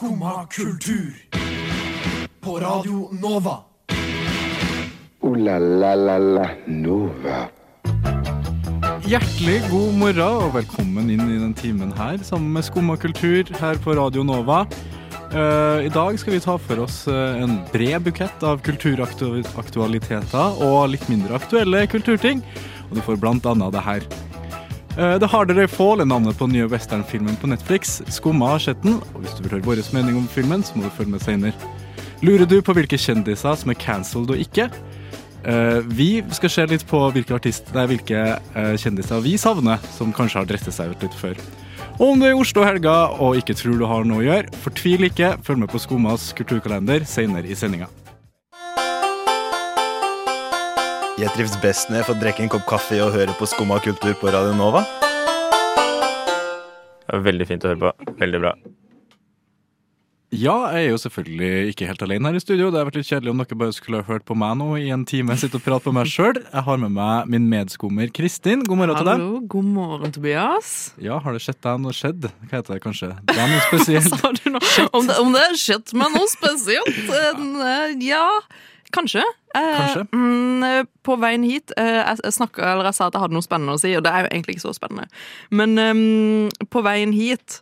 Skumma kultur. På Radio Nova. O-la-la-la-la Nova. Hjertelig god morgen og velkommen inn i den timen her sammen med Skumma kultur her på Radio Nova. Eh, I dag skal vi ta for oss eh, en bred bukett av kulturaktualiteter og litt mindre aktuelle kulturting. Og du får blant annet det her. Uh, The Harder They Fall er navnet på den nye westernfilmen på Netflix. Skumma har sett den, og hvis du vil høre vår mening om filmen, så må du følge med senere. Lurer du på hvilke kjendiser som er cancelled og ikke? Eh, vi skal se litt på hvilke, artist, nei, hvilke eh, kjendiser vi savner, som kanskje har drettet seg ut litt før. Og om du er i Oslo helga og ikke tror du har noe å gjøre, fortvil ikke. Følg med på Skummas kulturkalender senere i sendinga. Jeg trives best når jeg får drikke en kopp kaffe og høre på Skumma kultur på Radio Nova. Det er veldig fint å høre på. Veldig bra. Ja, jeg er jo selvfølgelig ikke helt alene her i studio. Det hadde vært litt kjedelig om dere bare skulle ha hørt på meg nå i en time. Sitte og prate på meg selv. Jeg har med meg min medskummer Kristin. God morgen til deg. Hallo, god morgen, Tobias. Ja, har det skjedd deg noe skjedd? Hva heter det kanskje? Det er noe spesielt. Sa du nå? Om det, om det har skjedd meg noe spesielt? Eh, Ja, kanskje. Eh, Kanskje. mm, eh, på veien hit eh, Jeg, snakket, eller jeg sa at jeg hadde noe spennende å si, og det er jo egentlig ikke så spennende. Men um, på veien hit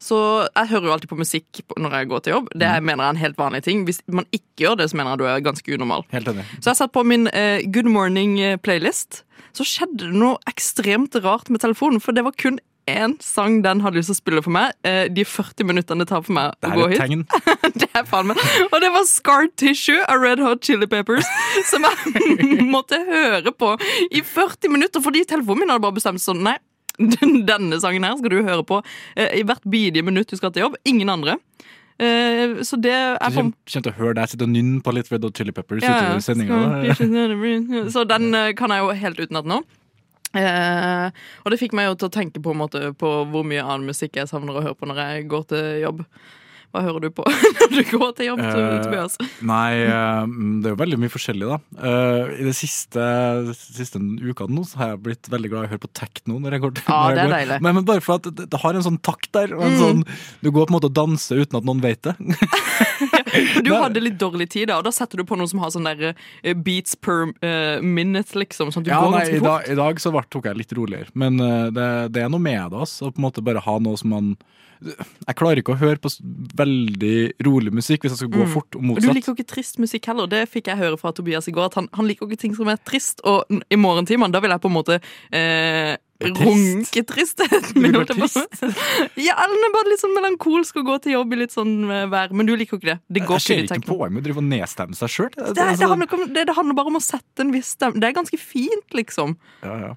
så Jeg hører jo alltid på musikk når jeg går til jobb. Det Mm. mener jeg er en helt vanlig ting. Hvis man ikke gjør det, så mener jeg du er ganske unormal. Helt. Så jeg satt på min eh, Good Morning-playlist. Så skjedde det noe ekstremt rart med telefonen, for det var kun én sang den hadde lyst til å spille for meg. Eh, de 40 minuttene det tar for meg å gå hit. Det er faen meg. Og det var Scar Tissue av Red Hot Chili Peppers, som jeg måtte høre på i 40 minutter, fordi telefonen min hadde bare bestemt sånn Nei, denne sangen her skal du høre på eh, i hvert bidige minutt du skal til jobb. Ingen andre. Uh, så det er Du kommer til å høre deg sitte og nynne på litt Red Hot Chili Peppers ja, Så den uh, kan jeg jo helt utenat nå. Eh, og det fikk meg jo til å tenke på, måte, på hvor mye annen musikk jeg savner å høre på når jeg går til jobb. Hva hører du på når du går til jobb, Eh, Tobias? Nei, eh, det er jo veldig mye forskjellig, da. Eh, I de siste, siste ukene nå så har jeg blitt veldig glad i å høre på tekno. når jeg går til jeg det er deilig. Men, men bare for at det, det har en sånn takt der. En Mm. sånn, du går på en måte og danser uten at noen vet det. For du hadde litt dårlig tid, da, og da setter du på noen som har sånn der eh, beats per eh, minute, liksom. Sånn at du Ja, går nei, i, ganske dag, fort. I dag så var, tok jeg litt roligere, men eh, det, det er noe med det. Altså, å på en måte bare ha noe som man Jeg klarer ikke å høre på s- veldig rolig musikk hvis jeg skal gå Mm. fort og Og du motsatt. liker jo ikke trist musikk heller. Det fikk jeg høre fra Tobias i går. At han, han liker jo ikke ting som er trist. Og n- i morgentimene, da vil jeg på en måte eh, trist? runke min. Ja, den er bare litt sånn melankolsk og gå til jobb i litt sånn eh, vær. Men du liker jo ikke det. Det går jeg ikke på ikke tekno. poeng med å drive og nedstemme seg sjøl. Det, det, om- det, det handler bare om å sette en viss stemme. Det er ganske fint, liksom. Ja, ja.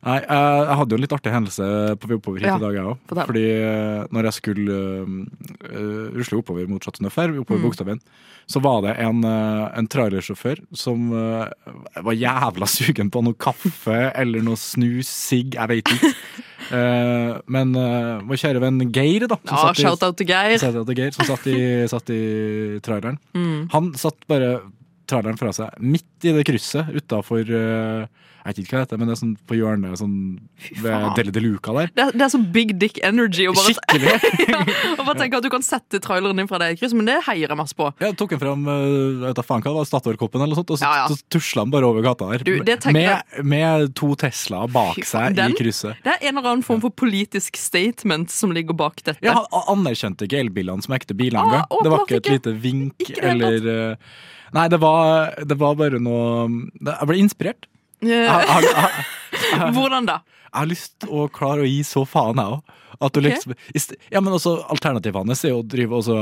Nei, jeg, hadde jo en litt artig hendelse på vei oppover hit Ja, i dag, jeg òg. Fordi eh, når jeg skulle uh, rusle oppover mot Chateau Neuf her, oppover Mm. Bogstadveien, så var det en, uh, en trailersjåfør som uh, var jævla sugen på noe kaffe eller noe snus, sigg, jeg vet ikke. uh, men uh, vår kjære venn Geir, da, som Ja, satt i- Shout-out til Geir. Shout-out til Geir, som satt i, satt i traileren. Mm. Han satt bare traileren fra seg midt i det krysset utafor Jeg vet ikke hva det heter, men det er sånn på hjørnet sånn ved. Deli de Luca der. Det, er- det er så big dick energy. Og bare, ja, og bare tenke at du kan sette traileren din fra deg i krysset, men det heier jeg masse på. Jeg tok den fram var, Statoil-koppen eller noe sånt, og så, Ja, ja. tusla han bare over gata der. Du, med, med to Teslaer bak seg den- i krysset. Det er en eller annen form for politisk statement som ligger bak dette. Ja, Han anerkjente ikke elbilene som ekte biler engang. Ah, det var ikke et lite vink eller uh, Nei, det var, det var bare noe Jeg ble inspirert. Eh, Hvordan da? Jeg har lyst til å klare å gi så faen, jeg òg. Liksom Ja, men også Alternativet hans er å drive og så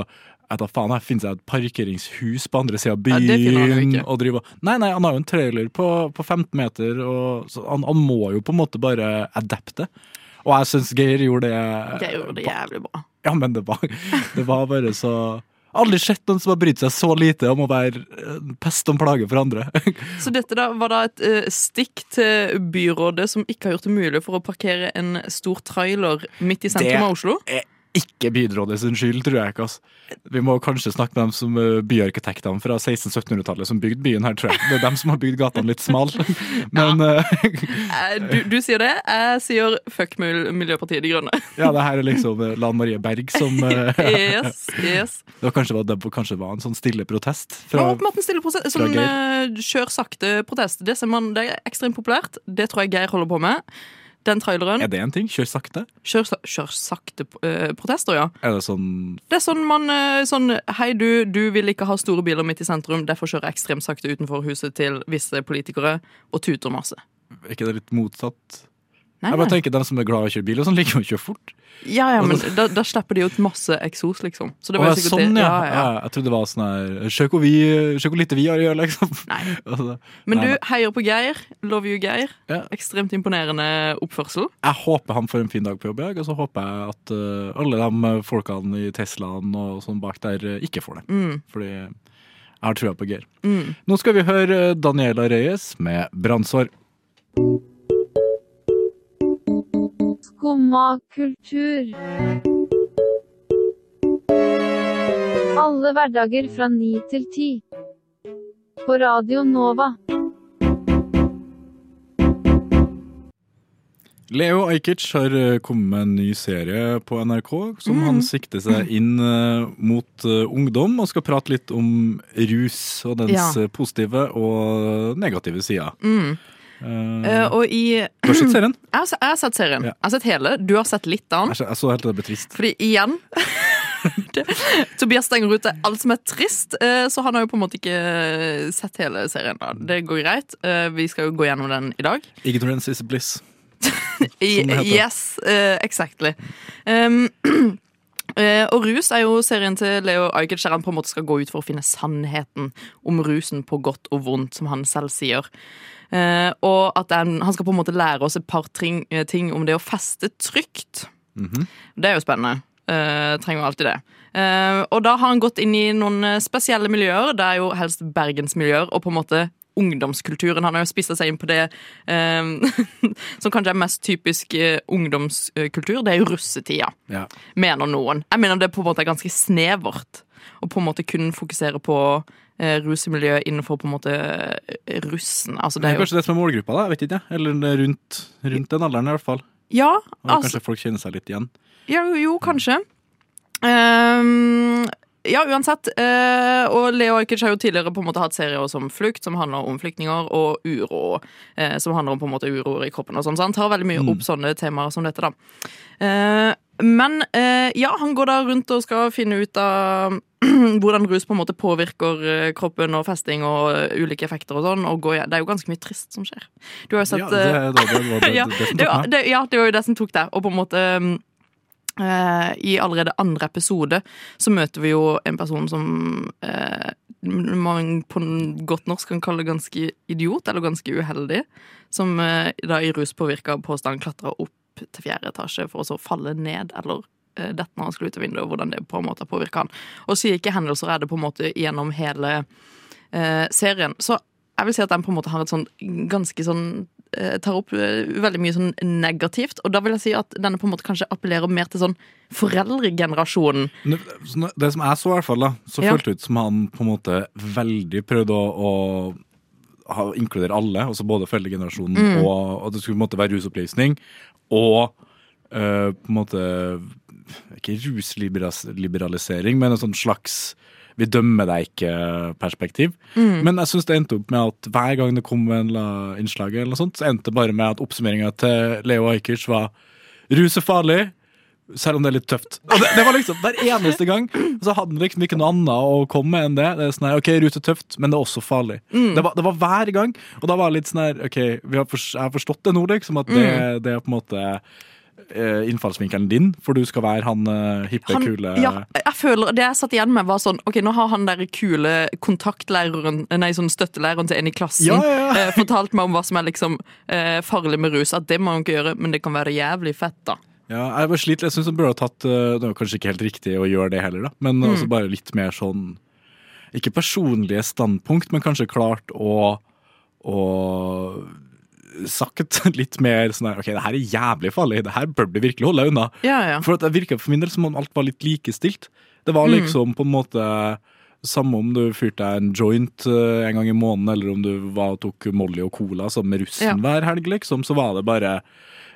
jeg tar faen, jeg finnes det et parkeringshus på andre sida av Ja, byen. det finner han jo ikke. og drive, Nei, nei, han har jo en trailer på, på 15 meter, og, så han, han må jo på en måte bare adapte. Og jeg syns Geir gjorde det Geir gjorde det jævlig bra. Ja, men det var, det var bare så Aldri sett noen som har brydd seg så lite om å være eh, pest og plage for andre. Så dette da var da et eh, stikk til byrådet som ikke har gjort det mulig for å parkere en stor trailer midt i sentrum Det- av Oslo? er ikke byrådet sin skyld, tror jeg ikke. ass. Vi må kanskje snakke med dem som eh, byarkitektene fra 1600-1700-tallet som bygde byen her, tror jeg. Det er dem som har bygd gatene litt smal. Men ja. Eh, Du, du sier det, jeg sier fuck Mil- Miljøpartiet De Grønne. ja, det her er liksom eh, Lan Marie Berg som eh, Yes, yes. Det var kanskje, var, det kanskje var en sånn stille protest Ja, fra Martin Stille protest sånn eh, kjør sakte-protest. Det, ser man- det er ekstremt populært. Det tror jeg Geir holder på med. Den traileren. Er det en ting? Kjør sakte? Kjør, kjør sakte-protester, ja. Er det sånn Det er sånn man uh, sånn Hei, du, du vil ikke ha store biler midt i sentrum, derfor kjører jeg ekstremt sakte utenfor huset til visse politikere og tuter masse. Er ikke det litt motsatt? Nei, Jeg bare tenker De som er glad i å kjøre bil, og sånn liker jo å kjøre fort. Ja, ja, men da, da slipper de ut masse eksos, liksom. Så det var jo sånn, det. ja. Ja, ja, Jeg trodde det var sånn her Se hvor hvor lite vi har å gjøre, liksom. Nei. Altså, Men nei, du heier på Geir. Love you, Geir. Ekstremt imponerende oppførsel. Jeg håper han får en fin dag på jobb, jeg, og så håper jeg at uh, alle de folkene i Teslaen og sånn bak der uh, ikke får det. Mm. Fordi jeg har trua på Geir. Mm. Nå skal vi høre eh, Daniela Reyes med 'Brannsår'. Skumma kultur. Alle hverdager fra ni til ti. På Radio Nova. Leo Ajkic har eh, kommet med en ny serie på NRK som han sikter seg inn eh, mot eh, ungdom, og skal prate litt om rus og dens Ja. positive og negative sider. Mm. Eh, og i du har sett serien? har, jeg har sett serien. Ja. Jeg har sett hele. Du har sett litt av den. Jeg så- jeg så helt til det ble trist. Fordi igjen det, Tobias stenger ute alt som er trist, eh, så han har jo på en måte ikke sett hele serien. da. Det går greit. Vi skal jo gå gjennom den i dag. Ignorance is bliss. Yes, exactly. Um, Uh, og rus er jo serien til Leo Ajkic der han på en måte skal gå ut for å finne sannheten om rusen på godt og vondt, som han selv sier. Eh, og at den, han skal på en måte lære oss et par ting, eh, ting om det å feste trygt. Mhm. Det er jo spennende. Eh, trenger jo alltid det. Eh, og da har han gått inn i noen spesielle miljøer. Det er jo helst bergensmiljøer og på en måte ungdomskulturen. Han har jo spissa seg inn på det eh, som kanskje er mest typisk ungdomskultur. Det er jo russetida, Ja. mener noen. Jeg mener det på en måte er ganske snevert å på en måte kun fokusere på eh, rusemiljøet innenfor på en måte eh, russen. Altså, Det er jo kanskje det som er målgruppa, da. Jeg vet ikke. Eller er rundt, rundt den alderen, i hvert fall. Ja, altså kanskje folk kjenner seg litt igjen. Ja, jo, kanskje. Um, ja, uansett. eh, og Leo Ajkic har jo tidligere på en måte hatt serier som Flukt, som handler om flyktninger, og Uro, eh, som handler om på en måte uroer i kroppen. og sånn, Så han tar veldig mye opp sånne temaer som dette. da. Eh, men eh, ja, han går da rundt og skal finne ut av hvordan rus på en måte påvirker eh, kroppen og festing og eh, ulike effekter og sånn. og går, Det er jo ganske mye trist som skjer. Du har jo sett Ja, det, det, det, ja, det ja, det var jo det som tok det. Og på en måte eh, I allerede andre episode så møter vi jo en person som eh, man på godt norsk kan kalle ganske idiot, eller ganske uheldig. Som eh, da i ruspåvirka påstand klatra opp til fjerde etasje for å så falle ned, eller eh, dette når han skulle ut av vinduet, og hvordan det på en måte påvirker han. Og slike hendelser er det på en måte gjennom hele eh, serien. Så jeg vil si at den på en måte har et sånn ganske sånn eh, Tar opp eh, veldig mye sånn negativt. Og da vil jeg si at denne på en måte kanskje appellerer mer til sånn foreldregenerasjonen. Nå- Det som jeg så, i hvert fall, da, så Ja. føltes ut som han på en måte veldig prøvde å, å inkludere alle, altså både foreldregenerasjonen Mm. og at det skulle på en måte være rusopplysning, og uh, på en måte Ikke rusliberalisering, men en sånn slags vi dømmer deg ikke-perspektiv. Mm. Men jeg syns det endte opp med at hver gang det kom en innslag, eller noe sånt, så endte det bare med at oppsummeringa til Leo Ajkic var rus er farlig. Selv om det er litt tøft. Og det, det var liksom Hver eneste gang så hadde han liksom ikke noe annet å komme med enn det. Det er sånn her, ok, rus er tøft, men det er også farlig. Det, var, det var hver gang. Og da var det litt sånn her, ok, vi har fors- jeg har forstått det nå, liksom, at det, det er på en måte eh, innfallsvinkelen din, for du skal være han uh, hippe, Han, kule ja, jeg føler, Det jeg satt igjen med, var sånn Ok, nå har han der kule kontaktlæreren Nei, sånn støttelæreren til en i klassen Ja, ja, ja. Uh, fortalt meg om hva som er liksom uh, farlig med rus. At det må han ikke gjøre, men det kan være jævlig fett, da. Ja, jeg var slitt. Jeg syns han burde ha tatt eh, Det var kanskje ikke helt riktig å gjøre det heller, da. Men Mm. altså bare litt mer sånn Ikke personlige standpunkt, men kanskje klart å, å sagt litt mer sånn her OK, det her er jævlig farlig, det her bør du virkelig holde deg unna. Ja, ja. For at det virka for min del som om alt var litt likestilt. Det var Mm. liksom på en måte samme om du fyrte deg en joint eh, en gang i måneden, eller om du var tok Molly og Cola sammen med russen Ja. hver helg, liksom, så var det bare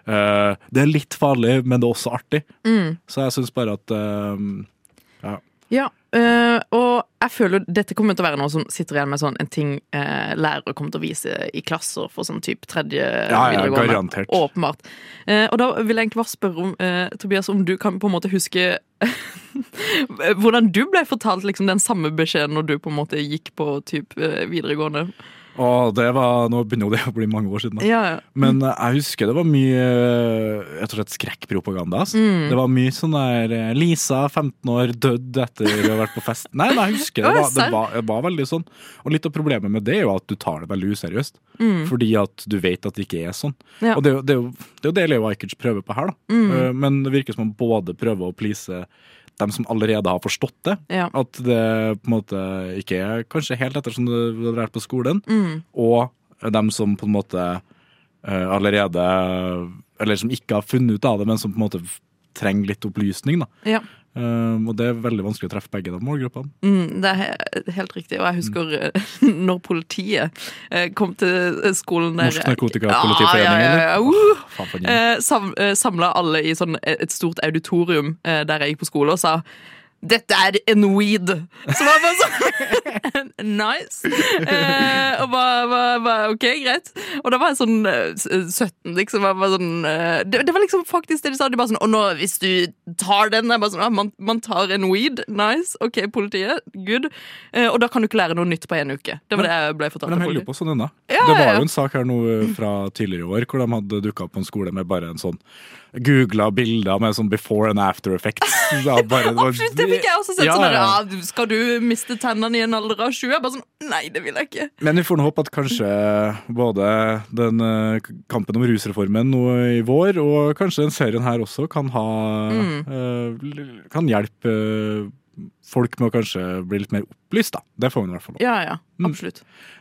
Det er litt farlig, men det er også artig. Mm. Så jeg syns bare at eh, Ja, øh, og jeg føler dette kommer til å være noe som sitter igjen med sånn en ting eh, lærere kommer til å vise i klasser for sånn type tredje ja, videregående. garantert. Åpenbart. Eh, og da vil jeg egentlig bare spørre om, eh, Tobias, om du kan på en måte huske hvordan du ble fortalt liksom, den samme beskjeden når du på en måte gikk på typ eh, videregående. Å, det var Nå begynner det å bli mange år siden. da. Ja, ja. Men jeg husker det var mye rett og slett skrekkpropaganda. Altså. Mm. Det var mye sånn der eh, Lisa, 15 år, dødd etter å ha vært på fest. Nei, nei, jeg husker det var, det, var, det var veldig sånn. Og litt av problemet med det er jo at du tar det veldig useriøst. Mm. Fordi at du vet at det ikke er sånn. Ja. Og det, er jo- det, er jo, det er jo det Leo Ajkic prøver på her, da. Mm. Eh, Men det virker som han både prøver å please dem som allerede har forstått det. Ja. At det på en måte ikke er kanskje helt etter som du har lært på skolen. Mm. Og dem som på en måte eh, allerede Eller som ikke har funnet ut av det, men som på en måte trenger litt opplysning. da. Ja. Um, og det er veldig vanskelig å treffe begge de målgruppene. Mm, det er helt riktig. Og jeg husker mm. når politiet eh, kom til skolen der Norsk Narkotikapolitiforening, ja, ja, ja, ja. Uh, gjeng. eh, sam, Samla alle i sånn et stort auditorium der jeg gikk på skole, og sa dette er en weed! Så var bare sånn Nice! Eh, og bare, bare, bare, OK, greit. Og da var jeg sånn eh, 17, liksom. Jeg var sånn, eh, det, det var liksom faktisk det de sa. De bare sånn Og nå, hvis du tar den jeg bare sånn, man, man tar en weed. Nice. OK, politiet. Good. Eh, og da kan du ikke lære noe nytt på en uke. Det var det jeg ble fortalt. Men de holder jo på sånn ennå. Ja, det var jo en sak her nå eh, fra tidligere i år hvor de hadde dukka opp på en skole med bare en sånn Googla bilder med sånn before and after effects. Bare, Absolutt, det fikk jeg også sett. Ja, sånn der, ja. ja, Skal du miste tennene i en alder av 20? Jeg bare sånn, Nei, det vil jeg ikke. Men vi får nå håpe at kanskje både den eh, kampen om rusreformen nå i vår, og kanskje den serien her også, kan ha Mm. eh, Kan hjelpe eh, folk med å kanskje bli litt mer opplyst, da. Det får vi i hvert fall. Ja, ja, Mm.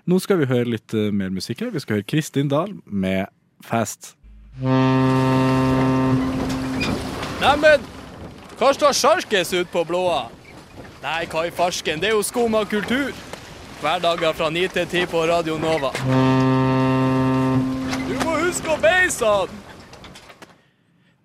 Nå skal vi høre litt mer musikk her. Vi skal høre Kristin Dahl med Fast. Neimen, hva står sjarkes ut på blåa? Nei, hva i farsken, det er jo skum av kultur. Hverdager fra 9 til 10 på Radio Nova. Du må huske å beise han!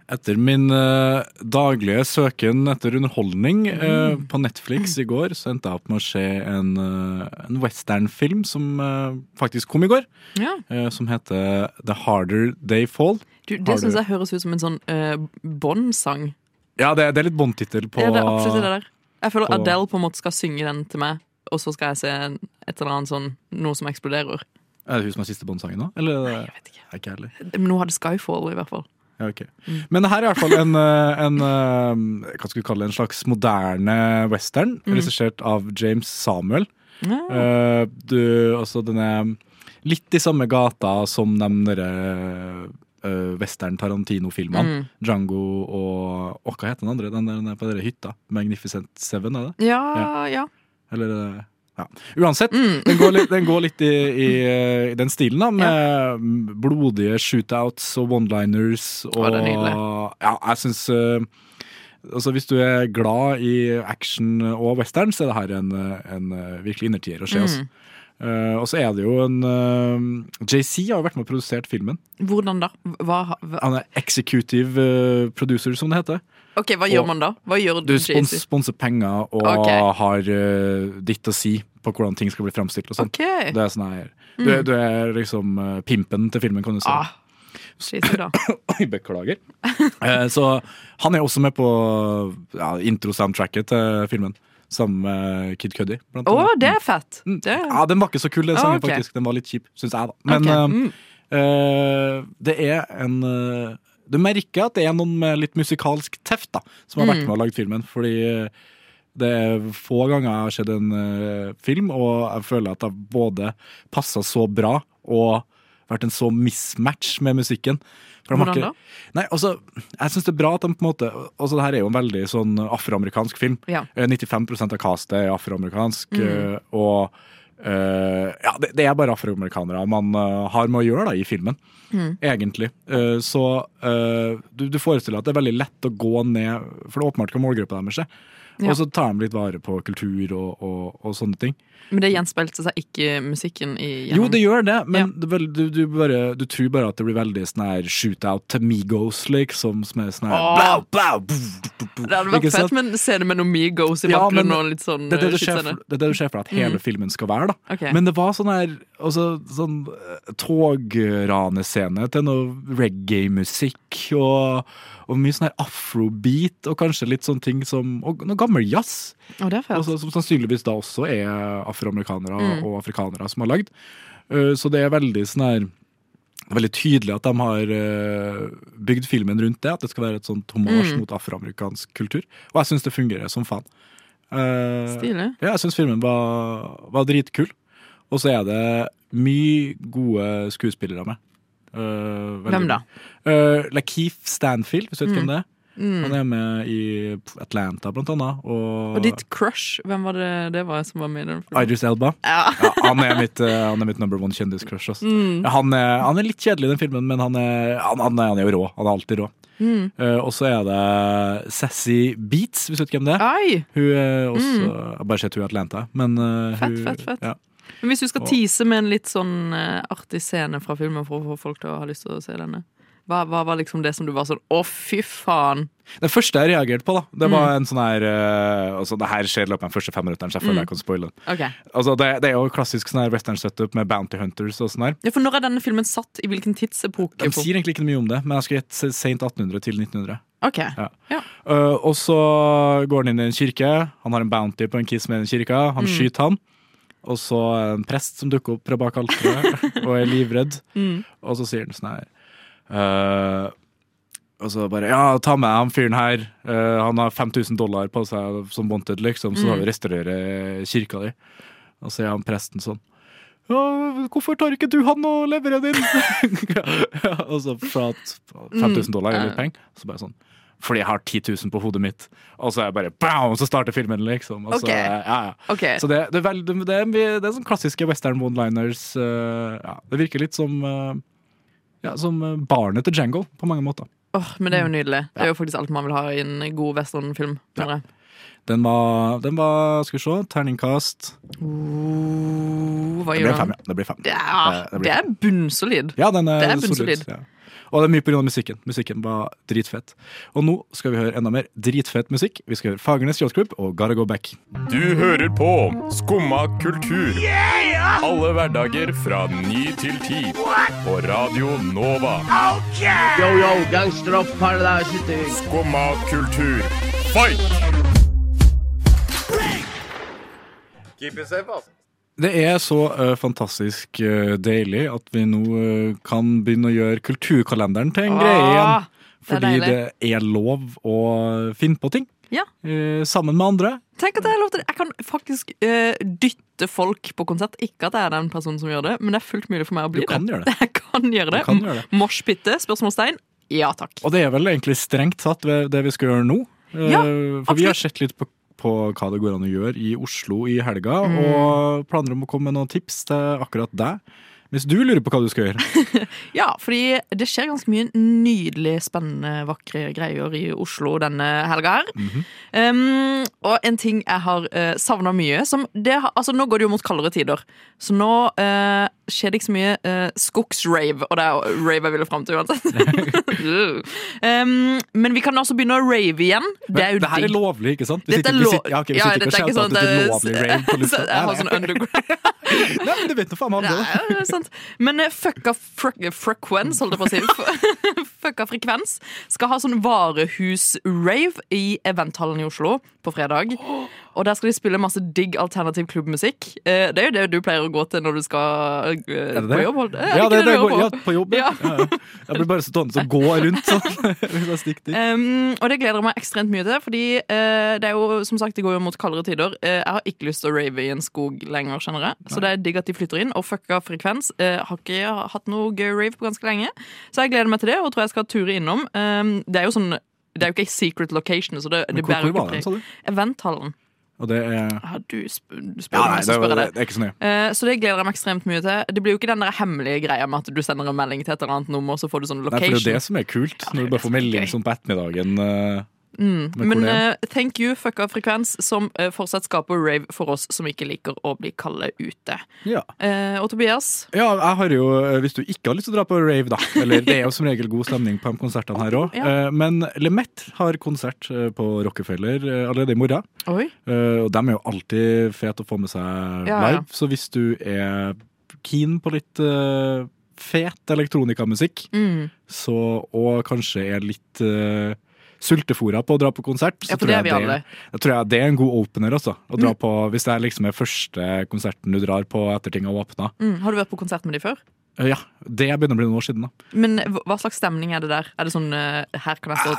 Etter min eh, daglige søken etter underholdning eh, på Netflix i går, så endte jeg opp med å se en, uh, en westernfilm som eh, faktisk kom i går. Ja. eh, som heter The Harder They Fall. Du, Har det du- syns jeg høres ut som en sånn uh, Bond-sang. Ja, det, det er litt Bond-tittel på Ja, det er absolutt det der. Jeg føler på- Adele på en måte skal synge den til meg, og så skal jeg se en- et eller annet sånn noe som eksploderer. Er det hun som er siste Bond-sangen nå? Eller? Jeg vet ikke. Ikke heller. Men nå hadde Skyfall, i hvert fall. Ja, ok. Men det her er i hvert fall en, eh, en eh, Hva skal vi kalle det, en slags moderne western, regissert av James Samuel. Ja. Eh, du, altså den er litt i samme gata som de derre eh, western Tarantino-filmene. Mm. Django og og hva heter den andre? Den der den er på den hytta. Magnificent Seven, er det? Ja, ja. Eller eh, ja. Uansett, Mm. den går litt, den går litt i, i, i den stilen, da, med blodige shootouts og one-liners. Og, ja, jeg syns altså Hvis du er glad i action og western, så er det her en, en virkelig innertier å se. Altså. Mm. Uh, og så er det jo en uh, JC har jo vært med og produsert filmen. Hvordan da? Hva, hva, Han er executive eh, producer, som det heter. Ok, hva gjør Og- man da? Hva gjør Du spons, sponser penger og okay. har uh, ditt å si på hvordan ting skal bli framstilt. og sånt. Ok. Det er sånn her du, du er liksom uh, pimpen til filmen, kan du si. Ah. Oi, beklager. Eh, så han er også med på ja, intro-soundtracket til filmen. Sammen med Kid Cuddy. Å, oh, det er fett! Mm. Det, Ja, Den var ikke så kul, den Ah, sangen, ok. faktisk. Den var litt kjip, syns jeg, da. Men Ok, eh, mm. det er en Du merker at det er noen med litt musikalsk teft da som har vært Mm. med og lagd filmen. Fordi eh, det er få ganger jeg har sett en uh, film, og jeg føler at det har både passa så bra og vært en så mismatch med musikken. Hvordan da? Nei, altså, jeg syns det er bra at de på en måte Altså, det her er jo en veldig sånn afroamerikansk film. Ja. Eh, 95% av castet er afroamerikansk, Mm. eh, og eh, Ja, det, det er bare afroamerikanere man eh, har med å gjøre da, i filmen, egentlig. Eh, så eh, du, du forestiller at det er veldig lett å gå ned For det er åpenbart hva målgruppa deres er. Ja. Og så tar de litt vare på kultur og, og, og sånne ting. Men det gjenspeilte seg ikke musikken i Jo, det gjør det, men Ja. det du, du, bare, du tror bare at det blir veldig sånn her shootout til Migos, liksom. Som er sånn her blau, blau. Det hadde vært fett med en scene med noen Migos i bakgrunnen ja, og litt sånn Det er det du eh, ser for, det er det du ser for at hele filmen skal være. da Okay. Men det var sånn her også, sånn eh, togranescene til noe reggae-musikk og, og mye sånn her afrobeat og kanskje litt sånne ting som Og noe gammel jazz. Å, det er fett. Altså, som sannsynligvis da også er afroamerikanere Mm. og afrikanere som har lagd. Uh, så det er veldig sånn her Veldig tydelig at de har uh, bygd filmen rundt det. At det skal være et sånt homasj Mm. mot afroamerikansk kultur. Og jeg syns det fungerer som faen. Uh, Stilig. ja, jeg syns filmen var, var dritkul. Og så er det mye gode skuespillere med. Uh, Hvem da? Uh, Lakeith Stanfield, hvis du vet hvem det er. Mm. Han er med i Atlanta, blant annet. Og, Og ditt crush, hvem var det det var som var med i den filmen? Idris Elba. Ja. Ja, han, er mitt, uh, han er mitt number one kjendiscrush. Altså. Mm. Ja, han, er, han er litt kjedelig i den filmen, men han er, han, han han jo rå. Han er alltid rå. Mm. Uh, og så er det Sassy Beats, hvis du vet hvem det er. Ai! Hun er også Jeg har bare sett hun i Atlanta, men uh, Fett, hun, fett, fett. Ja. Men hvis du skal tease med en litt sånn eh, artig scene fra filmen for å få folk til å ha lyst til å se denne, hva, hva var liksom det som du var sånn Å, fy faen! Det første jeg reagerte på, da Det Mm. var en sånn her uh, altså, Det her skjer i løpet av de første fem minuttene, så jeg føler Mm. jeg kan spoile den. Ok. Altså, det, det er jo klassisk sånn her western setup med Bounty Hunters og sånn her. Ja, for når er denne filmen satt? I hvilken tidsepoke? De sier egentlig ikke mye om det, men jeg skal gjette sent 1800 til 1900. Ok. Ja. Ja. Uh, og så går han inn i en kirke. Han har en bounty på en kiss med den kirka. Han Mm. skyter han. Og så en prest som dukker opp fra bak alteret og er livredd. Mm. Og så sier han sånn her uh, Og så bare Ja, ta med han fyren her. Uh, han har 5000 dollar på seg som wanted, liksom, så Mm. da vi restaurerer kirka di. Og så er han presten sånn ja, hvorfor tar ikke du han og leverer din? ja, og så for at 5000 dollar er litt penger, så bare sånn fordi jeg har 10 000 på hodet mitt. Og så er jeg bare bam, så starter filmen, liksom. Og så, Ok. ja, ja. Okay. så det, det, er vel- det, er, det er sånn klassiske western one-liners. eh, ja, det virker litt som uh, ja, som eh, barnet til Django, på mange måter. Oh, men det er jo nydelig. Det er jo faktisk alt man vil ha i en god westernfilm. Ja. Den var, den var Skal vi se, terningkast Oh, Det blir fem, ja. Det blir fem. Det er, Det- det blir det er bunnsolid. Ja, den er, Det er solid, bunnsolid. Ja. Og det er mye pga. musikken. Musikken var dritfett. Og nå skal vi høre enda mer dritfett musikk. Vi skal høre Fagernes Yacht og Gotta Go Back. Du hører på Skumma kultur. Alle hverdager fra ny til ti. På Radio Nova. Yo, yo, gangsteropp. Skumma kultur, fight! Det er så uh, fantastisk uh, deilig at vi nå uh, kan begynne å gjøre kulturkalenderen til en greie igjen. Fordi det er det er lov å finne på ting Ja. sammen med andre. Tenk at Jeg har lov til det. Jeg kan faktisk dytte folk på konsert. Ikke at jeg er den personen som gjør det, men det er fullt mulig for meg å bli Du kan det. gjøre det. Jeg kan gjøre det. Kan gjøre det. Moshpitte? Spørsmålstein? Ja takk. Og det er vel egentlig strengt tatt det vi skal gjøre nå. Ja, For vi har sett litt på, på hva det går an å gjøre i Oslo i helga, Mm. og planer om å komme med noen tips til akkurat deg. Hvis du lurer på hva du skal gjøre. Ja, fordi det skjer ganske mye nydelig, spennende, vakre greier i Oslo denne helga her. -hmm. um, og en ting jeg har uh, savna mye som det, altså Nå går det jo mot kaldere tider, så nå uh, skjer det ikke så mye uh, skogsrave. Og det er rave jeg ville fram til uansett. um, men vi kan også begynne å rave igjen. Det er jo Dette er lovlig, ikke sant? Vi Dette sitter, er lov- sitter, ja, okay, vi Ja, ikke dette er ikke sånn at det er lovlig rave på lufta. Jeg har sånn underground Nei, men du vet nå faen meg om det. Sant. Men eh, fucka fre frekvens, holdt jeg på å si. fucka frekvens skal ha sånn varehus-rave i eventhallen i Oslo på fredag. Og der skal de spille masse digg alternativ klubbmusikk. Eh, Det er jo det du pleier å gå til når du skal eh, på jobb. Er Ja, det, det, det, hører ja, på? på jobb. Ja. Ja. Jeg blir bare stående og gå rundt sånn. Stikker. Um, og det gleder jeg meg ekstremt mye til, fordi eh, det er jo, som sagt, det går jo mot kaldere tider. Eh, jeg har ikke lyst til å rave i en skog lenger, kjenner jeg. Så det er digg at de flytter inn. Og fucka frekvens. eh, har ikke hatt noe gøy rave på ganske lenge. Så jeg gleder meg til det, og tror jeg skal ture innom. Um, det er jo sånn det er jo ikke secret location, så det, det bærer ikke preg. Eventhallen. Og det er Ja, du sp du spør ja, meg, så spør jeg det, det er ikke så nøye. Uh, Så det gleder jeg meg ekstremt mye til. Det blir jo ikke den der hemmelige greia med at du sender en melding til et eller annet nummer, så får du sånn Nei, for det er er det som er kult, Ja, det når du bare får melding sånn på ettermiddagen. eh, Mm. Men eh, thank you, fucka frekvens, som uh, fortsatt skaper rave for oss som ikke liker å bli kalde ute. Ja. Uh, og Tobias, ja, jeg har jo, hvis du ikke har lyst til å dra på rave, da Eller det er jo som regel god stemning på de konsertene her òg. Ja. Men Lemet har konsert på Rockefeller allerede i morgen. oi, Og de er jo alltid fete å få med seg Ja, live. Så hvis du er keen på litt fet elektronikamusikk, mm. så, og kanskje er litt sultefora på å dra på konsert, så Ja, tror, det er jeg vi det, alle. jeg tror jeg det er en god opener. Altså, å Mm. dra på, hvis det er liksom er første konserten du drar på etter ting har åpna. Mm. Har du vært på konsert med de før? Ja, det begynner å bli noen år siden. da. Men hva slags stemning er det der? Er det sånn eh, her kan jeg stå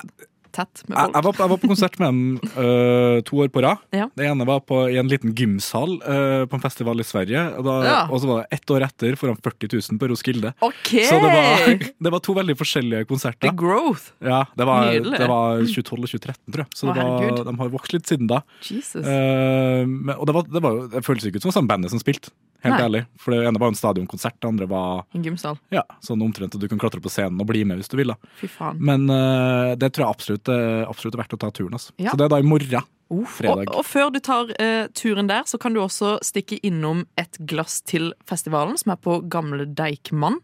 tett med Jeg, folk? jeg, var, på- jeg var på konsert med dem uh, to år på rad. Ja. Det ene var på, i en liten gymsal uh, på en festival i Sverige. Og, da, Ja. og så var det ett år etter foran 40 000 på Roskilde. Okay. Så det var, det var to veldig forskjellige konserter. The growth. Ja, det var, Nydelig. det var 2012 og 2013, tror jeg. Så Å, var, de har vokst litt siden da. Jesus. Uh, men, og det, var, det, var det føltes ikke ut som samme bandet som spilte, helt Nei. ærlig. For det ene var en stadionkonsert, det andre var En gymsal. ja, sånn omtrent at du kan klatre på scenen og bli med hvis du vil. da. Fy faen. Men uh, det tror jeg absolutt, eh, absolutt er verdt å ta turen. Altså. Ja. Så det er da i morgen. Fredag. Og, og før du tar eh, turen der, så kan du også stikke innom Et glass til festivalen, som er på Gamle Deichman.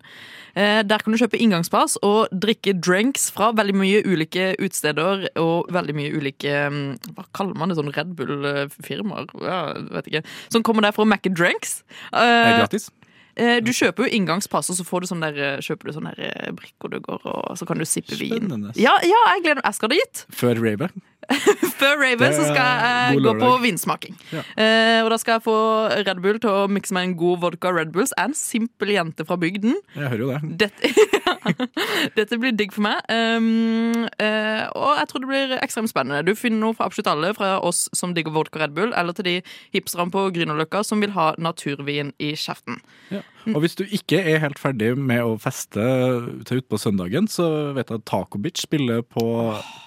Eh, der kan du kjøpe inngangspass og drikke drinks fra veldig mye ulike utesteder og veldig mye ulike mm, Hva kaller man det? Sånn Red Bull-firmaer? Ja, vet ikke. Som kommer der for å Macke drinks. Det er Eh, gratis. Eh, du kjøper jo inngangspass, og så får du sånn der, eh, kjøper du sånn der eh, brikker du går og så kan du sippe vin. Ja, ja, jeg gleder meg. Jeg skal dit. Før Raver. Før Raver, så skal jeg gå på vinsmaking. Ja. Eh, og da skal jeg få Red Bull til å mikse meg en god vodka Red Bulls. Jeg er en simpel jente fra bygden. Jeg hører jo det. Dette, Dette blir digg for meg. Um, eh, og jeg tror det blir ekstremt spennende. Du finner noe fra absolutt alle, fra oss som digger vodka Red Bull, eller til de hipsterne på Grünerløkka som vil ha naturvin i kjeften. Og hvis du ikke er helt ferdig med å feste til utpå søndagen, så vet jeg at Taco Bitch spiller på,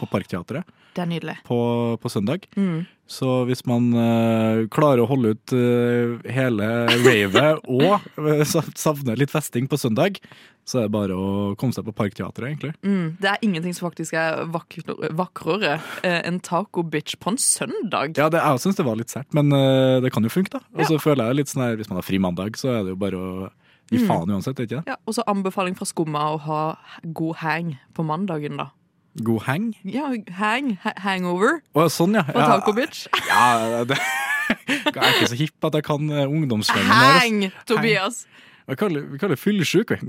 på Parkteatret Det er nydelig. på, på søndag. Mm. Så hvis man uh, klarer å holde ut uh, hele ravet og uh, savner litt festing på søndag, så er det bare å komme seg på Parkteatret, egentlig. Mm, det er ingenting som faktisk er vakrere eh, enn taco bitch på en søndag. Ja, det, jeg syns det var litt sært, men uh, det kan jo funke, da. Og så føler jeg litt sånn her, hvis man har fri mandag, så er det jo bare å gi Mm. faen uansett, ikke det? Ja, og så anbefaling fra Skumma å ha god hang på mandagen, da. God hang. Ja, hang, ha hangover Å, sånn, ja. på ja. taco bitch. Ja, det, jeg er ikke så hipp at jeg kan eh, Hang, der. Hang, Tobias! Vi kaller, vi kaller det fyllesyk, vi.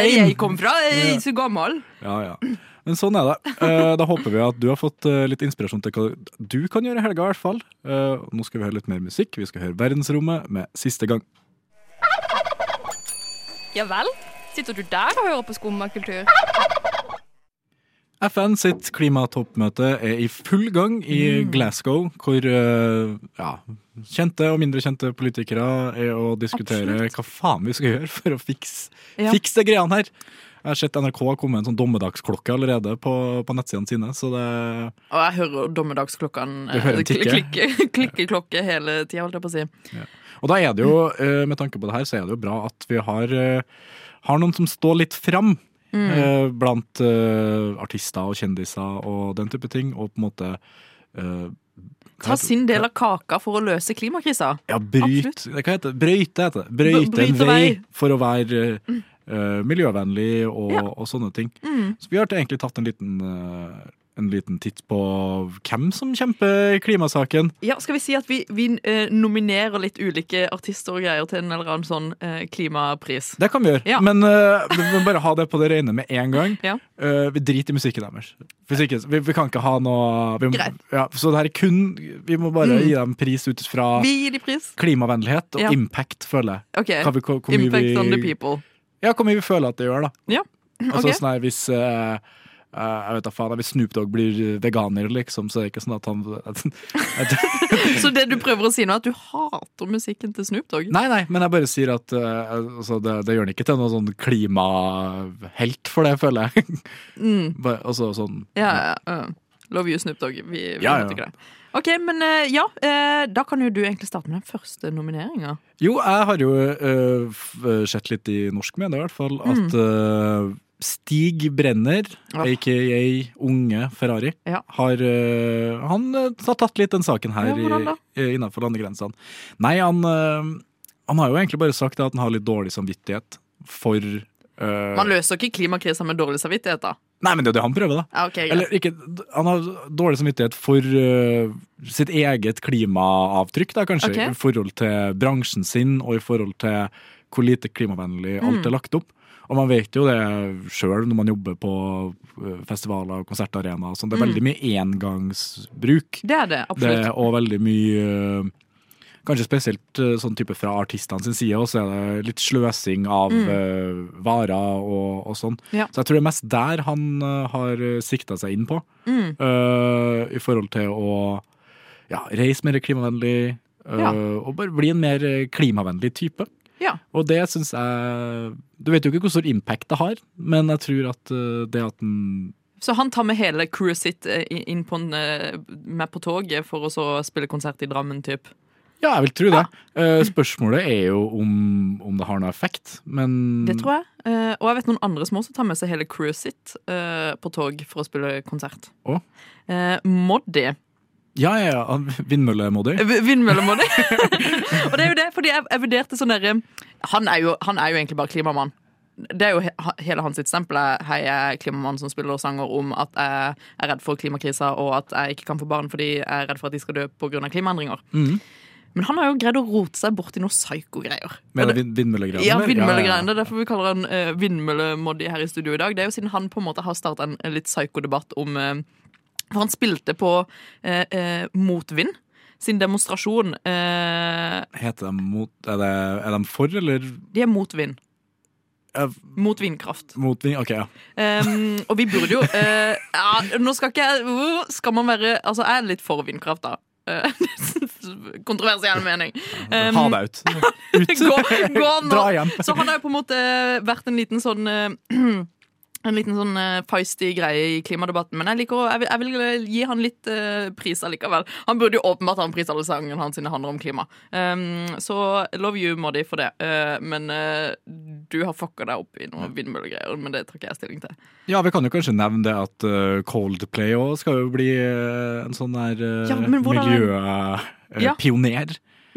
Jeg kom fra, jeg er ikke så gammel. Ja, ja. Men sånn er det. Eh, Da håper vi at du har fått eh, litt inspirasjon til hva du kan gjøre i helga, i hvert fall. Eh, Nå skal vi høre litt mer musikk. Vi skal høre Verdensrommet med Siste gang. Ja vel? Sitter du der og hører på skummakultur? FN sitt klimatoppmøte er i full gang i Glasgow, hvor eh, ja, kjente og mindre kjente politikere er å diskutere Absolutt. hva faen vi skal gjøre for å fikse Ja. fikse greiene her. Jeg har sett NRK har kommet med en sånn dommedagsklokke allerede på, på nettsidene sine, så det Og jeg hører dommedagsklokkene tikke? klikke, klikkeklokke hele tida, holdt jeg på å si. Og da er det jo, eh, med tanke på det her, så er det jo bra at vi har, eh, har noen som står litt fram. Mm. eh, Blant eh, artister og kjendiser og den type ting, og på en måte eh, Ta sin del av kaka for å løse klimakrisa. Ja, bryt, hva heter det? Brøyte heter det. Brøyte en vei for å være eh, miljøvennlig og, Ja. og sånne ting. Mm. Så vi har egentlig tatt en liten, eh, en liten titt på hvem som kjemper klimasaken. Ja, skal vi si at vi, vi eh, nominerer litt ulike artister og greier til en eller annen sånn eh, klimapris? Det kan vi gjøre, Ja. men eh, vi må bare ha det på det rene med en gang. Ja. Eh, vi driter i musikken deres. Vi, vi kan ikke ha noe vi, må- ja, Så det her er kun Vi må bare Mm. gi dem pris ut fra pris. klimavennlighet og impact, føler jeg. OK. Hva hvor- hvor Impact on the people. Ja, hvor mye vi føler at det gjør, da. Ja. Altså Ok. sånn her, hvis eh, jeg vet da faen, Hvis Snoop Dogg blir veganer, liksom, så er det ikke sånn at han Så det du prøver å si nå, er at du hater musikken til Snoop Dogg? Nei, nei, men jeg bare sier at eh, altså, det, det gjør han ikke til noen sånn klimahelt for det, føler jeg. Mm. Bare- altså sånn Ja, ja, uh, Love you, Snoop Dogg. Vi, vi Ja, måtte ikke det. Ok, men eh, ja, eh, da kan jo du egentlig starte med den første nomineringa. Jo, jeg har jo uh, sett litt i norsk medier i hvert fall, at øh, Stig Brenner, Åh. aka Unge Ferrari, Ja. har uh, Han øh, har tatt litt den saken her Ja, innafor landegrensene. Nei, han, uh, han har jo egentlig bare sagt at han har litt dårlig samvittighet for uh, Man løser ikke klimakrisa med dårlig samvittighet, da. Nei, men det er jo det han prøver, da. Ja, ok. Eller ikke, han har dårlig samvittighet for uh, sitt eget klimaavtrykk, da, kanskje. Okay. I forhold til bransjen sin, og i forhold til hvor lite klimavennlig alt Mm. er lagt opp. Og man vet jo det sjøl når man jobber på øh, festivaler og konsertarenaer. sånn. Det er Mm. veldig mye engangsbruk. Det er det, Det, absolutt. og veldig mye øh, Kanskje spesielt øh, sånn type fra artistene sin side, og så er det litt sløsing av Mm. varer og, og sånn. Ja. Så jeg tror det er mest der han har sikta seg inn på. Mm. Uh, I forhold til å ja, reise mer klimavennlig, uh, Ja. og bare bli en mer klimavennlig type. Ja. Og det syns jeg Du vet jo ikke hvor stor impact det har, men jeg tror at øh, det at den Så han tar med hele crewet sitt eh, inn på en, eh, med på toget for å så spille konsert i Drammen, typ. Ja, jeg vil tro det. Ja. spørsmålet er jo om, om det har noe effekt, men Det tror jeg. Eh, og jeg vet noen andre som også tar med seg hele crewet sitt eh, på tog for å spille konsert. Eh, Moddi. Ja, ja, ja. Vindmøllemodig. Vindmøllemodig. Og det er jo det, fordi jeg, jeg vurderte sånn derre han, er jo- han er jo egentlig bare klimamann. Det er jo he, hele hans stempel. Hei, jeg er klimamann som spiller sanger om at jeg er redd for klimakrisa, og at jeg ikke kan få barn fordi jeg er redd for at de skal dø pga. klimaendringer. Mm. Men han har jo greid å rote seg bort i noe psyko-greier. Vindmøllegreiene? Ja, vindmøllegreiene. Det er derfor vi kaller han uh, vindmøllemoddi her i studio i dag. Det er jo siden han på en måte har starta en, litt psyko-debatt om eh, For han spilte på eh, eh, Motvind sin demonstrasjon. eh, Heter de mot er, det, er de for, eller de er mot vind. eh, Mot vindkraft. mot vind? OK, ja. Um, og vi burde jo uh, ja, Nå skal ikke jeg uh, Skal man være Altså, jeg er litt for vindkraft, da. Eh, Kontroversiell mening. Um, ha deg ut. Ut! gå, gå nå. Dra hjem. Så han har jo på en måte vært en liten sånn eh, En liten sånn uh, feisty greie i klimadebatten. Men jeg liker jeg vil, jeg vil gi han litt uh, pris allikevel. Han burde jo åpenbart ha en pris alle sangene hans sine handler om klima. Um, så love you, Moddi, for det. Uh, men uh, du har fucka deg opp i noen vindmøllegreier. Men det tar ikke jeg stilling til. Ja, vi kan jo kanskje nevne det at eh, Coldplay òg skal jo bli eh, en sånn der Ja, miljøpioner. er- Ja.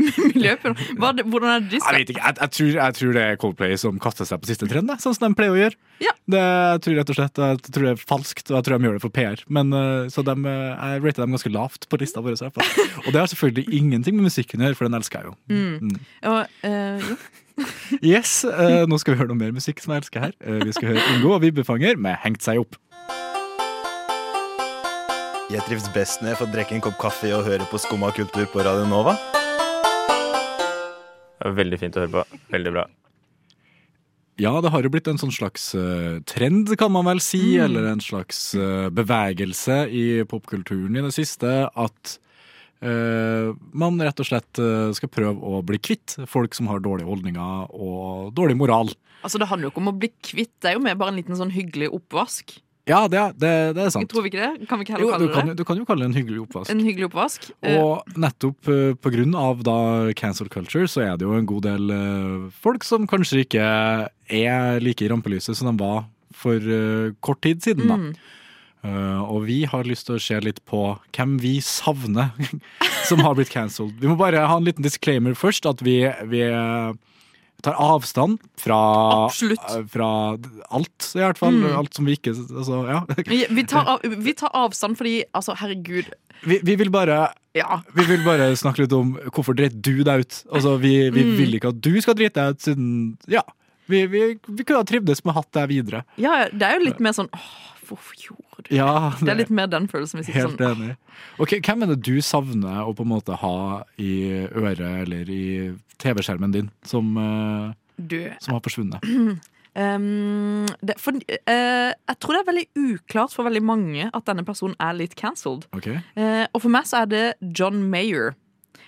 det- Hvordan er det de Jeg vet ikke, jeg, jeg, tror, jeg tror det er Coldplay som kaster seg på siste trend, da, sånn som de pleier å gjøre. Ja. Det, jeg tror rett og slett jeg tror det er falskt, og jeg tror de gjør det for PR. Men, eh, så de, eh, jeg rater dem ganske lavt på lista vår. Og det har selvfølgelig ingenting med musikken å gjøre, for den elsker jeg jo. Mm. Og, uh, jo. Yes, uh, Nå skal vi høre noe mer musikk som jeg elsker her. Uh, vi skal høre Ingo og Vibbefanger med 'Hengt seg opp'. Jeg trives best når jeg får drikke en kopp kaffe og høre på Skumma kultur på Radio Nova. Veldig fint å høre på. Veldig bra. Ja, det har jo blitt en sånn slags eh, trend, kan man vel si, Mm. eller en slags eh, bevegelse i popkulturen i det siste, at Uh, man rett og slett uh, skal prøve å bli kvitt folk som har dårlige holdninger og dårlig moral. Altså, det handler jo ikke om å bli kvitt, det er jo mer bare en liten sånn hyggelig oppvask. Ja, det, det, det er sant. Tror vi ikke det? Kan vi ikke heller Jo, du, kalle kan, det du kan jo kalle det en hyggelig oppvask. en hyggelig oppvask? Eh, Og nettopp eh, på grunn av da cancel culture, så er det jo en god del eh, folk som kanskje ikke er like i rampelyset som de var for kort tid siden. da. mm. Uh, og vi har lyst til å se litt på hvem vi savner som har blitt cancelled. Vi må bare ha en liten disclaimer først, at vi, vi tar avstand fra, eh, fra alt, i hvert fall. Mm. Alt som vi ikke altså, ja. Vi, vi, tar av, vi tar avstand fordi, altså, herregud vi, vi vil bare Ja. Vi vil bare snakke litt om hvorfor dreit du deg ut. Altså, vi, vi Mm. vil ikke at du skal drite deg ut, siden Ja. Vi, vi, vi kunne ha trivdes med å hatt deg videre. ja, det er jo litt mer sånn åh, hvorfor gjorde du Ja, det? er litt mer den følelsen. Hvis Helt sånn, enig. Ok, Hvem er det du savner å på en måte ha i øret eller i TV-skjermen din, som, eh, du, som har forsvunnet? Um, det, for, uh, jeg tror det er veldig uklart for veldig mange at denne personen er litt cancelled. Okay. Eh, og for meg så er det John Mayer.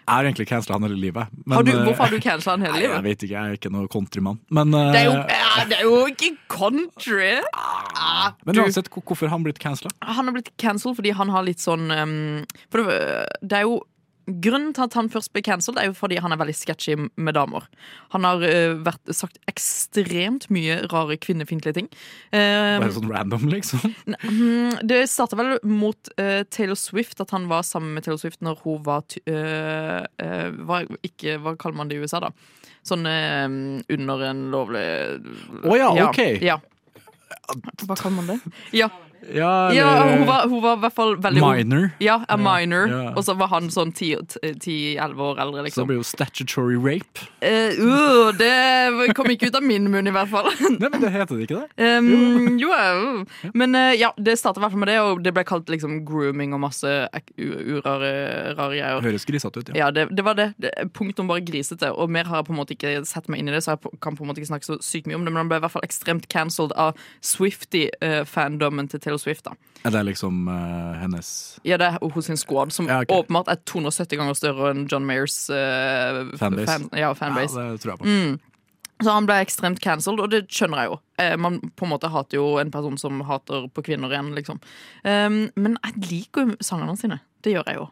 Har egentlig cancela han hele livet. men, Har du, eh, hvorfor har du cancela han hele Nei, jeg vet ikke, jeg er ikke noe countrymann. Men Det er jo eh, ja, Ah, det er jo ikke country! Ah, Men uansett, hvorfor har han blitt cancela? han har blitt cancelled fordi han har litt sånn um, For det, det er jo Grunnen til at han først ble cancelled, er jo fordi han er veldig sketchy med damer. Han har uh, vært, sagt ekstremt mye rare kvinnefiendtlige ting. Uh, Bare sånn random, liksom? Mm, Det starta vel mot uh, Taylor Swift, at han var sammen med Taylor Swift når hun var var ikke, Hva kaller man det i USA, da? Sånn eh, under en lovlig Å ja, ok. Ja. Hva kaller man det? Ja, Ja, ja hun, var, hun var i hvert fall veldig Minor. Ja, a minor. Ja. Og så var han sånn 10-11 år eldre, Så det ble blir jo statutory rape. Uh, uh, det kom ikke ut av min munn, i hvert fall. Nei, men det heter det ikke det? Um, jo, uh. Men eh, ja, det starta i hvert fall med det, og det ble kalt liksom grooming og masse urare rare greier. Høres grisete ut, ja. Ja, det, det var det. det. Punktum bare grisete. Og mer har jeg på en måte ikke sett meg inn i det, så jeg kan på en måte ikke snakke så sykt mye om det. Men han ble i hvert fall ekstremt cancelled av Swifty-fandommen til Taylor Swift. da Er det liksom uh, hennes Ja, det er hos sin squad, som Ja, okay. åpenbart er 270 ganger større enn John Mayers uh, Fanbase. Fan, ja, fanbase. Ja, det tror jeg på. Mm. Så han ble ekstremt cancelled, og det skjønner jeg jo. Eh, man på en måte hater jo en person som hater på kvinner igjen, liksom. Um, men jeg liker jo sangene sine. Det gjør jeg jo.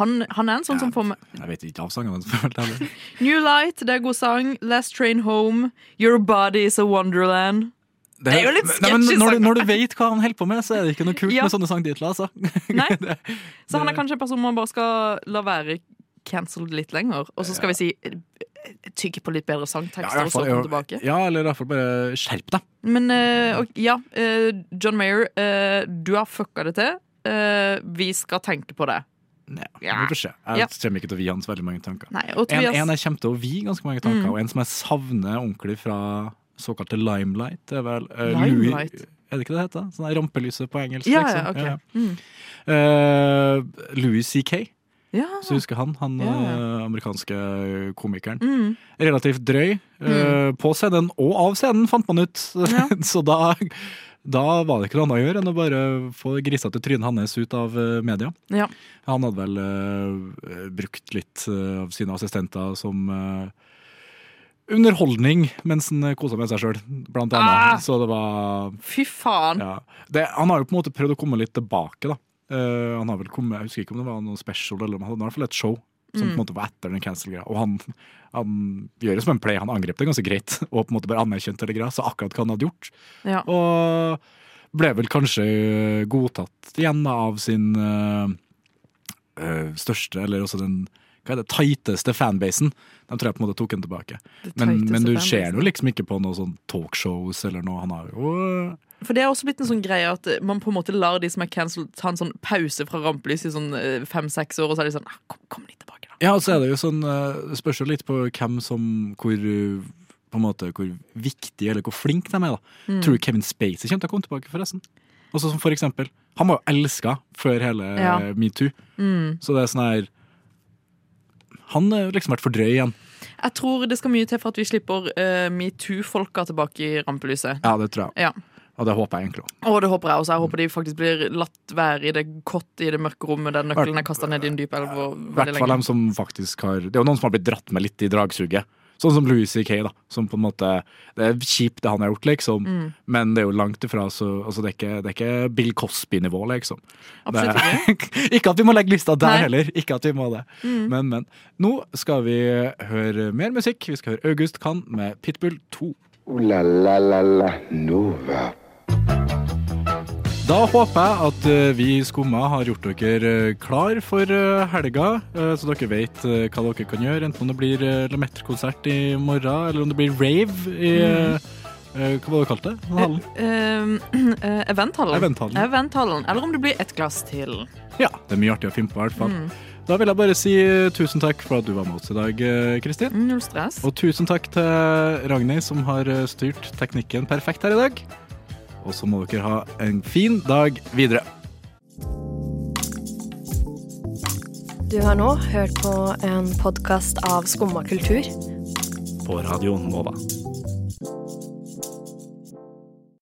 Han, han er en sånn som får meg Jeg vet ikke av sangene. New Light, det er god sang. Last Train Home. Your Body Is A Wonderland. Det er jo litt Nei, sketchy når, du, når du vet hva han holder på med, så er det ikke noe kult Ja. med sånne sangtitler. Altså. Nei. Så han er kanskje en person man bare skal la være cancelled litt lenger. Og så skal vi si tygge på litt bedre Ja, sangtekster, hvert og så komme ja. tilbake. Ja, eller i hvert fall bare skjerp deg. Men uh, okay, ja, uh, John Mayer, uh, du har fucka det til. Vi skal tenke på det. Nei, Ja. Vi får se. Jeg Ja. kommer ikke til å vie hans veldig mange tanker. Nei, En, en jeg kommer til å vie ganske mange tanker, Mm. og en som jeg savner ordentlig fra såkalte Limelight. Det er vel uh, Limelight? Louis, Er det ikke det det heter? Sånn rampelyset på engelsk. Ja, liksom. ja, okay. Ja. Mm. uh, Louis C.K., Ja. så husker han. Han Ja, ja. eh, amerikanske komikeren. Mm. Relativt drøy. Mm. På scenen og av scenen, fant man ut. Så da, da var det ikke noe annet å gjøre enn å bare få grisete trynet hans ut av media. Ja. Han hadde vel uh, brukt litt av sine assistenter som eh, underholdning mens han kosa med seg sjøl, blant annet. Ah! Så det var Fy faen. ja. det, Han har jo på en måte prøvd å komme litt tilbake, da. Uh, han har vel kommet, Jeg husker ikke om det var noe special, eller om han hadde i hvert fall et show som på en Mm. måte var etter den cancel-greia. Og han, han gjør det som en play, han angrep det ganske greit, og på en måte bare anerkjente det greia, så akkurat hva han hadde gjort. Ja. Og ble vel kanskje godtatt igjen av sin uh, største, eller også den hva er det, tighteste fanbasen. De tror jeg på en måte tok den tilbake. Men, men du ser jo liksom ikke på noen sånn talkshows eller noe. Han har jo For det er også blitt en sånn greie at man på en måte lar de som er cancelled, ta en sånn pause fra rampelys i sånn fem-seks år, og så er de sånn ah, kom, kom litt tilbake, da. Ja, og så er det jo sånn eh, Det spørs jo litt på hvem som Hvor på en måte Hvor viktig eller hvor flink de er. da Mm. Tror du Kevin Spacey kommer til å komme tilbake, forresten? Også som for eksempel Han var jo elska før hele Ja. metoo. Mm. Så det er sånn her Han har liksom vært for drøy igjen. Jeg tror det skal mye til for at vi slipper uh, metoo-folka tilbake i rampelyset. Ja, det tror jeg. Ja. Og det håper jeg egentlig òg. Og det håper jeg også. Jeg håper de faktisk blir latt være i det kott i det mørke rommet der nøkkelen er kasta ned i en dyp elv. I hvert fall dem som faktisk har Det er jo noen som har blitt dratt med litt i dragsuget. Sånn som Louis C.K., da. Som på en måte Det er kjipt, det han har gjort, liksom. Mm. Men det er jo langt ifra så altså, det, er ikke, det er ikke Bill Cosby-nivå, liksom. Absolutt Det er- ikke at vi må legge lista der Nei. heller. Ikke at vi må det. Mm. Men, men. Nå skal vi høre mer musikk. Vi skal høre August Kann med Pitbull 2. Uh, la la la la Nova. Da håper jeg at eh, vi i Skumma har gjort dere eh, klar for eh, helga, så dere vet hva dere kan gjøre. Enten om det blir uh, Lemetter-konsert i morgen, eller om det blir rave i Mm. Hva var det kalt det? Hallen? Uh, uh, eventhallen. Eventhallen. Eventhallen. Eller om det blir et glass til. Ja, det er mye artig å finne på, i hvert fall. Mm. Da vil jeg bare si tusen takk for at du var med oss i dag, Kristin. Mm, Null stress. Og tusen takk til Ragnhild, som har styrt teknikken perfekt her i dag. Og så må dere ha en fin dag videre. Du har nå hørt på en podkast av Skumma kultur. På Radio Nova.